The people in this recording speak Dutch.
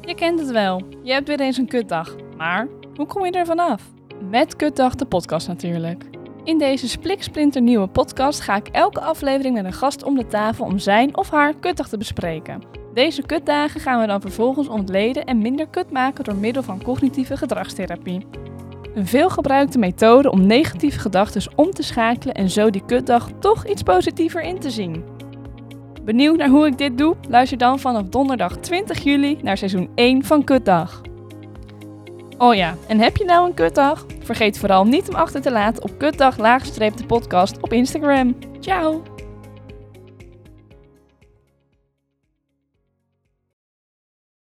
Je kent het wel. Je hebt weer eens een kutdag. Maar hoe kom je er vanaf? Met Kutdag, de podcast natuurlijk. In deze spliksplinternieuwe podcast ga ik elke aflevering met een gast om de tafel om zijn of haar kutdag te bespreken. Deze kutdagen gaan we dan vervolgens ontleden en minder kut maken door middel van cognitieve gedragstherapie. Een veelgebruikte methode om negatieve gedachten om te schakelen en zo die kutdag toch iets positiever in te zien. Benieuwd naar hoe ik dit doe? Luister dan vanaf donderdag 20 juli naar seizoen 1 van Kutdag. Oh ja, en heb je nou een kutdag? Vergeet vooral niet om achter te laten op kutdag de podcast op Instagram. Ciao!